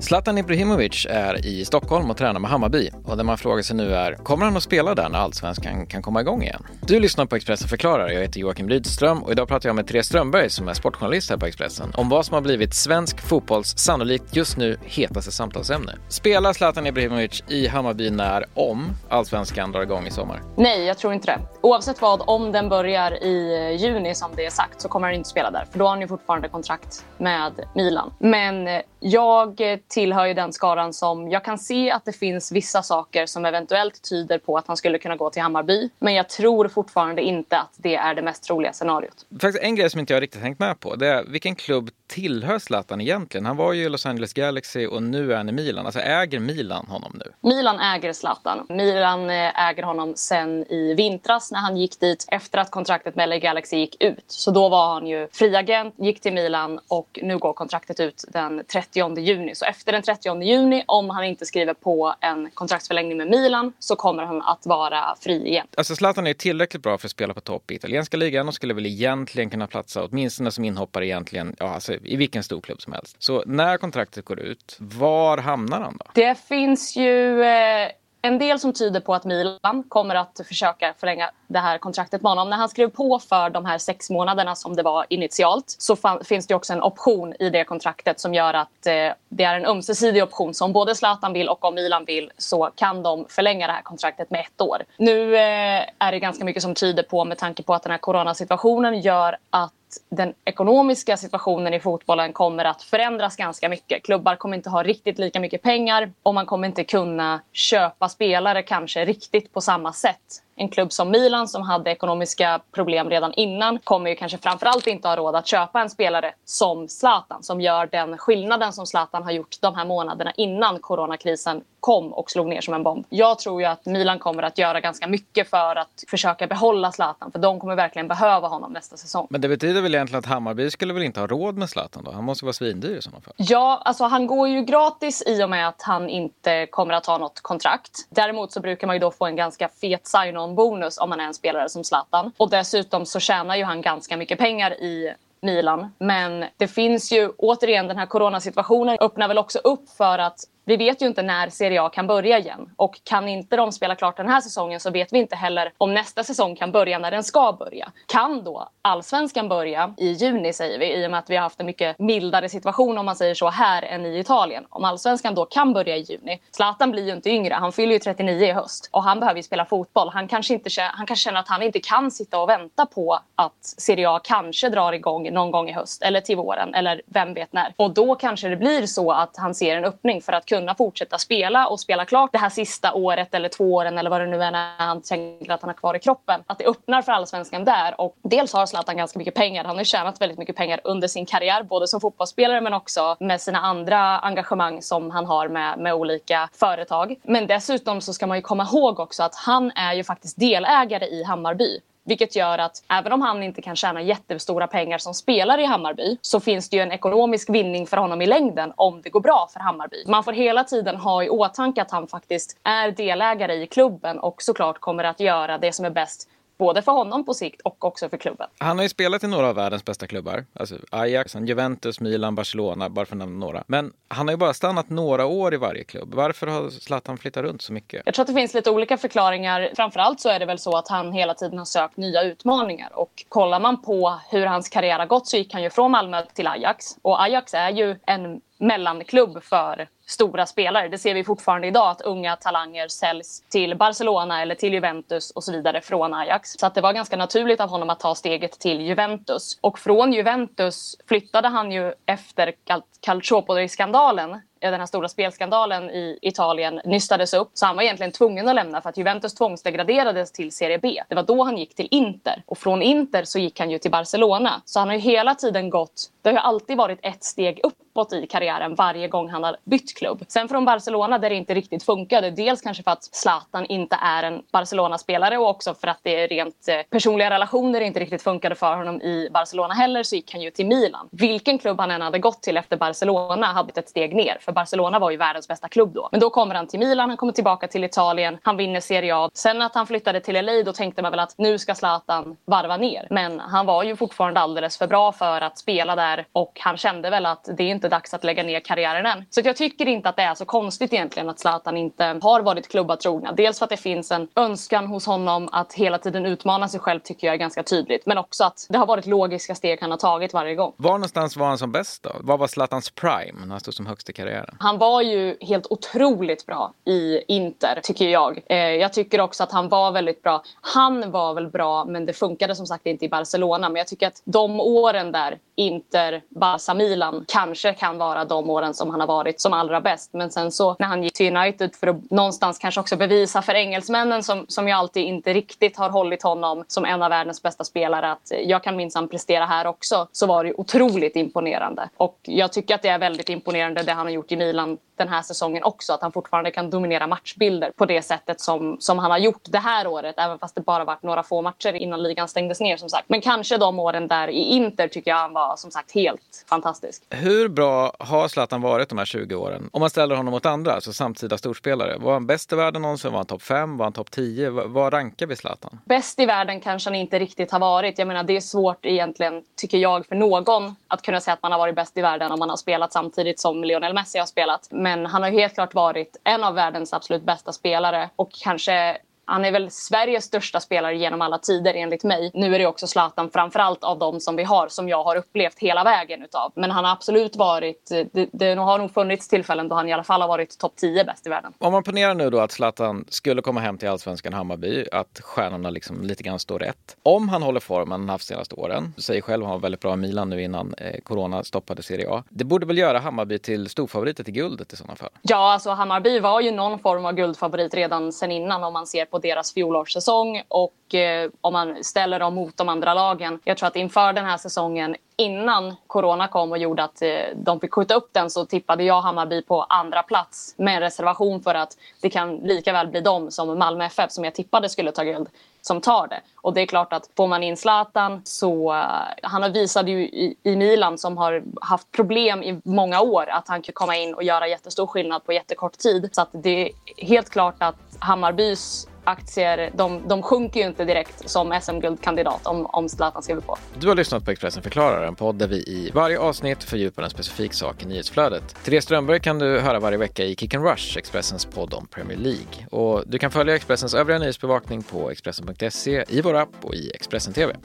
Zlatan Ibrahimovic är i Stockholm och tränar med Hammarby och det man frågar sig nu är, kommer han att spela där när allsvenskan kan komma igång igen? Du lyssnar på Expressen förklarar, jag heter Joakim Rydström och idag pratar jag med Therese Strömberg som är sportjournalist här på Expressen om vad som har blivit svensk fotbolls sannolikt just nu hetaste samtalsämne. Spelar Zlatan Ibrahimovic i Hammarby när, om, allsvenskan drar igång i sommar? Nej, jag tror inte det. Oavsett vad, om den börjar i juni som det är sagt så kommer han inte spela där för då har han ju fortfarande kontrakt med Milan. Men jag tillhör ju den skaran som jag kan se att det finns vissa saker som eventuellt tyder på att han skulle kunna gå till Hammarby. Men jag tror fortfarande inte att det är det mest troliga scenariot. Faktiskt en grej som inte jag riktigt hängt med på det är vilken klubb tillhör Zlatan egentligen? Han var ju i Los Angeles Galaxy och nu är han i Milan. Alltså äger Milan honom nu? Milan äger Zlatan. Milan eh, äger honom sen i vintras när han gick dit efter att kontraktet med LA Galaxy gick ut. Så då var han ju friagent, gick till Milan och nu går kontraktet ut den 30 juni. Så efter den 30 juni, om han inte skriver på en kontraktsförlängning med Milan, så kommer han att vara fri igen. Alltså Zlatan är tillräckligt bra för att spela på topp i italienska ligan och skulle väl egentligen kunna platsa åtminstone som inhoppare egentligen, ja alltså i vilken stor klubb som helst. Så när kontraktet går ut, var hamnar han då? Det finns ju eh, en del som tyder på att Milan kommer att försöka förlänga det här kontraktet med honom. När han skrev på för de här sex månaderna som det var initialt så finns det också en option i det kontraktet som gör att eh, det är en ömsesidig option. Så om både Zlatan vill och om Milan vill så kan de förlänga det här kontraktet med ett år. Nu eh, är det ganska mycket som tyder på, med tanke på att den här coronasituationen gör att den ekonomiska situationen i fotbollen kommer att förändras ganska mycket. Klubbar kommer inte ha riktigt lika mycket pengar och man kommer inte kunna köpa spelare kanske riktigt på samma sätt en klubb som Milan som hade ekonomiska problem redan innan kommer ju kanske framförallt inte ha råd att köpa en spelare som Zlatan som gör den skillnaden som Zlatan har gjort de här månaderna innan coronakrisen kom och slog ner som en bomb. Jag tror ju att Milan kommer att göra ganska mycket för att försöka behålla Zlatan för de kommer verkligen behöva honom nästa säsong. Men det betyder väl egentligen att Hammarby skulle väl inte ha råd med Zlatan då? Han måste vara svindyr i sådana fall. Ja, alltså han går ju gratis i och med att han inte kommer att ha något kontrakt. Däremot så brukar man ju då få en ganska fet sign-on bonus om man är en spelare som Zlatan. Och dessutom så tjänar ju han ganska mycket pengar i Milan. Men det finns ju återigen den här coronasituationen öppnar väl också upp för att vi vet ju inte när Serie A kan börja igen. Och kan inte de spela klart den här säsongen så vet vi inte heller om nästa säsong kan börja när den ska börja. Kan då allsvenskan börja i juni säger vi i och med att vi har haft en mycket mildare situation om man säger så här än i Italien. Om allsvenskan då kan börja i juni. Zlatan blir ju inte yngre, han fyller ju 39 i höst och han behöver ju spela fotboll. Han kanske, inte, han kanske känner att han inte kan sitta och vänta på att Serie A kanske drar igång någon gång i höst eller till våren eller vem vet när. Och då kanske det blir så att han ser en öppning för att kunna kunna fortsätta spela och spela klart det här sista året eller två åren eller vad det nu är när han tänker att han har kvar i kroppen. Att det öppnar för allsvenskan där. Och dels har Zlatan ganska mycket pengar. Han har tjänat väldigt mycket pengar under sin karriär, både som fotbollsspelare men också med sina andra engagemang som han har med, med olika företag. Men dessutom så ska man ju komma ihåg också att han är ju faktiskt delägare i Hammarby. Vilket gör att även om han inte kan tjäna jättestora pengar som spelare i Hammarby så finns det ju en ekonomisk vinning för honom i längden om det går bra för Hammarby. Man får hela tiden ha i åtanke att han faktiskt är delägare i klubben och såklart kommer att göra det som är bäst Både för honom på sikt och också för klubben. Han har ju spelat i några av världens bästa klubbar. Alltså Ajax, Juventus, Milan, Barcelona, bara för att nämna några. Men han har ju bara stannat några år i varje klubb. Varför har Zlatan flyttat runt så mycket? Jag tror att det finns lite olika förklaringar. Framförallt så är det väl så att han hela tiden har sökt nya utmaningar. Och kollar man på hur hans karriär har gått så gick han ju från Malmö till Ajax. Och Ajax är ju en mellanklubb för stora spelare. Det ser vi fortfarande idag att unga talanger säljs till Barcelona eller till Juventus och så vidare från Ajax. Så att det var ganska naturligt av honom att ta steget till Juventus. Och från Juventus flyttade han ju efter Calciopoli-skandalen den här stora spelskandalen i Italien nystades upp. Så han var egentligen tvungen att lämna för att Juventus tvångsdegraderades till Serie B. Det var då han gick till Inter. Och från Inter så gick han ju till Barcelona. Så han har ju hela tiden gått... Det har ju alltid varit ett steg upp uppåt i karriären varje gång han har bytt klubb. Sen från Barcelona där det inte riktigt funkade. Dels kanske för att Zlatan inte är en Barcelona-spelare och också för att det är rent eh, personliga relationer inte riktigt funkade för honom i Barcelona heller så gick han ju till Milan. Vilken klubb han än hade gått till efter Barcelona hade ett steg ner. för Barcelona var ju världens bästa klubb då. Men då kommer han till Milan, han kommer tillbaka till Italien, han vinner Serie A. Sen att han flyttade till LA då tänkte man väl att nu ska Zlatan varva ner. Men han var ju fortfarande alldeles för bra för att spela där och han kände väl att det är inte dags att lägga ner karriären än. Så jag tycker inte att det är så konstigt egentligen att Zlatan inte har varit klubba trogna. Dels för att det finns en önskan hos honom att hela tiden utmana sig själv tycker jag är ganska tydligt. Men också att det har varit logiska steg han har tagit varje gång. Var någonstans var han som bäst då? Vad var Zlatans prime när han stod som högst i karriären? Han var ju helt otroligt bra i Inter, tycker jag. Eh, jag tycker också att han var väldigt bra. Han var väl bra, men det funkade som sagt inte i Barcelona. Men jag tycker att de åren där, Inter, Barca, Milan, kanske kan vara de åren som han har varit som allra bäst. Men sen så när han gick till United för att någonstans kanske också bevisa för engelsmännen som, som ju alltid inte riktigt har hållit honom som en av världens bästa spelare att jag kan minsann prestera här också, så var det otroligt imponerande. Och jag tycker att det är väldigt imponerande det han har gjort i Milan den här säsongen också. Att han fortfarande kan dominera matchbilder på det sättet som, som han har gjort det här året. Även fast det bara varit några få matcher innan ligan stängdes ner som sagt. Men kanske de åren där i Inter tycker jag han var som sagt helt fantastisk. Hur bra har Zlatan varit de här 20 åren? Om man ställer honom mot andra, alltså samtida storspelare. Var han bäst i världen någonsin? Var han topp 5? Var han topp 10? Var rankar vi Zlatan? Bäst i världen kanske han inte riktigt har varit. Jag menar det är svårt egentligen, tycker jag, för någon att kunna säga att man har varit bäst i världen om man har spelat samtidigt som Lionel Messi har spelat. Men han har helt klart varit en av världens absolut bästa spelare och kanske han är väl Sveriges största spelare genom alla tider enligt mig. Nu är det också Zlatan framförallt av de som vi har som jag har upplevt hela vägen utav. Men han har absolut varit, det, det har nog funnits tillfällen då han i alla fall har varit topp 10 bäst i världen. Om man ponerar nu då att Zlatan skulle komma hem till allsvenskan Hammarby, att stjärnorna liksom lite grann står rätt. Om han håller formen han haft senaste åren, säger själv han var väldigt bra i Milan nu innan eh, Corona stoppade Serie A. Det borde väl göra Hammarby till storfavoriter till guldet i sådana fall? Ja, alltså Hammarby var ju någon form av guldfavorit redan sen innan om man ser på deras fjolårssäsong och eh, om man ställer dem mot de andra lagen. Jag tror att inför den här säsongen innan corona kom och gjorde att eh, de fick skjuta upp den så tippade jag Hammarby på andra plats med en reservation för att det kan lika väl bli de som Malmö FF som jag tippade skulle ta guld som tar det. Och det är klart att får man in Zlatan så... Uh, han visade ju i, i, Milan som har haft problem i många år att han kan komma in och göra jättestor skillnad på jättekort tid. Så att det är helt klart att Hammarbys aktier, de, de sjunker ju inte direkt som SM-guldkandidat om, om Zlatan skriver på. Du har lyssnat på Expressen förklarar, en podd där vi i varje avsnitt fördjupar en specifik sak i nyhetsflödet. Therese Strömberg kan du höra varje vecka i Kick and Rush, Expressens podd om Premier League. Och du kan följa Expressens övriga nyhetsbevakning på Expressen.se, i vår app och i Expressen TV.